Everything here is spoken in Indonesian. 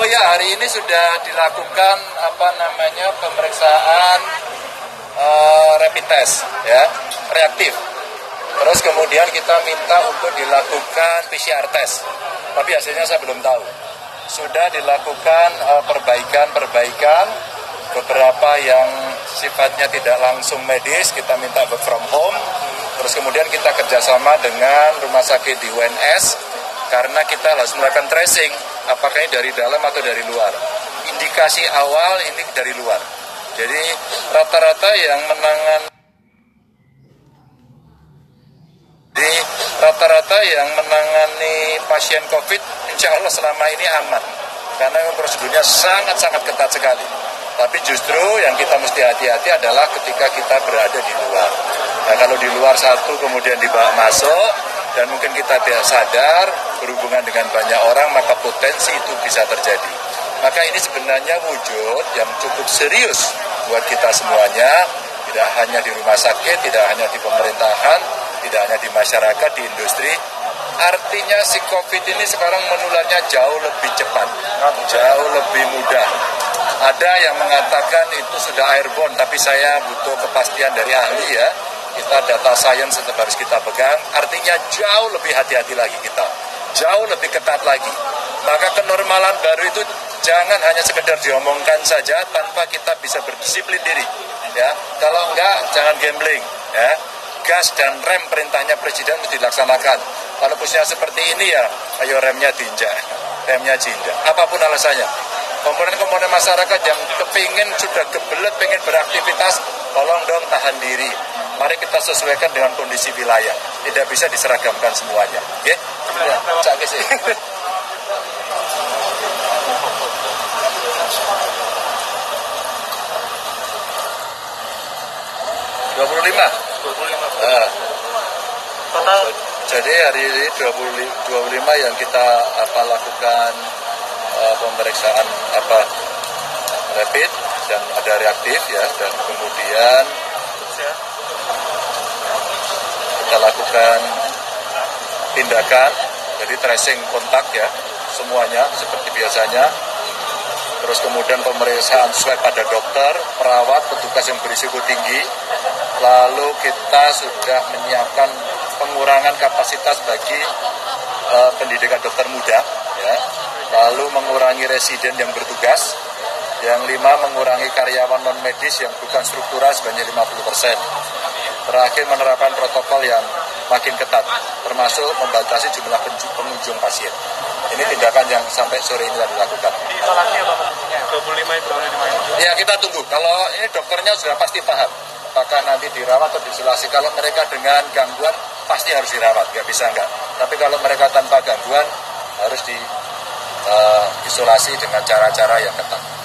Oh ya, hari ini sudah dilakukan apa namanya pemeriksaan uh, rapid test ya, reaktif. Terus kemudian kita minta untuk dilakukan PCR test. Tapi hasilnya saya belum tahu. Sudah dilakukan uh, perbaikan-perbaikan beberapa yang sifatnya tidak langsung medis kita minta work from home terus kemudian kita kerjasama dengan rumah sakit di UNS karena kita harus melakukan tracing apakah ini dari dalam atau dari luar. Indikasi awal ini dari luar. Jadi rata-rata yang menangan jadi rata-rata yang menangani pasien COVID insya Allah selama ini aman karena prosedurnya sangat-sangat ketat sekali. Tapi justru yang kita mesti hati-hati adalah ketika kita berada di luar. Nah kalau di luar satu kemudian dibawa masuk, dan mungkin kita tidak sadar berhubungan dengan banyak orang maka potensi itu bisa terjadi. Maka ini sebenarnya wujud yang cukup serius buat kita semuanya, tidak hanya di rumah sakit, tidak hanya di pemerintahan, tidak hanya di masyarakat, di industri. Artinya si COVID ini sekarang menularnya jauh lebih cepat, jauh lebih mudah. Ada yang mengatakan itu sudah airborne, tapi saya butuh kepastian dari ahli ya kita data science tetap harus kita pegang, artinya jauh lebih hati-hati lagi kita, jauh lebih ketat lagi. Maka kenormalan baru itu jangan hanya sekedar diomongkan saja tanpa kita bisa berdisiplin diri. Ya, kalau enggak jangan gambling. Ya, gas dan rem perintahnya presiden mesti dilaksanakan. Kalau posisinya seperti ini ya, ayo remnya diinjak, remnya diinjak. Apa pun alasannya, komponen-komponen masyarakat yang kepingin sudah kebelet pengen beraktivitas, tolong dong tahan diri mari kita sesuaikan dengan kondisi wilayah. Tidak bisa diseragamkan semuanya. Ya, cak sih. Dua puluh lima. Dua puluh lima. Ah. Total. Jadi hari ini 20, 25 yang kita apa lakukan uh, pemeriksaan apa rapid dan ada reaktif ya dan kemudian kita lakukan tindakan, jadi tracing kontak ya, semuanya seperti biasanya. Terus kemudian pemeriksaan swab pada dokter, perawat, petugas yang berisiko tinggi. Lalu kita sudah menyiapkan pengurangan kapasitas bagi uh, pendidikan dokter muda, ya. Lalu mengurangi residen yang bertugas. Yang lima mengurangi karyawan non medis yang bukan struktural sebanyak 50 persen Terakhir menerapkan protokol yang makin ketat, termasuk membatasi jumlah pengunjung pasien. Ini tindakan yang sampai sore ini telah dilakukan. Bapak? 25 itu Ya kita tunggu. Kalau ini dokternya sudah pasti paham. Apakah nanti dirawat atau diisolasi. Kalau mereka dengan gangguan pasti harus dirawat, nggak bisa nggak. Tapi kalau mereka tanpa gangguan harus diisolasi uh, dengan cara-cara yang ketat.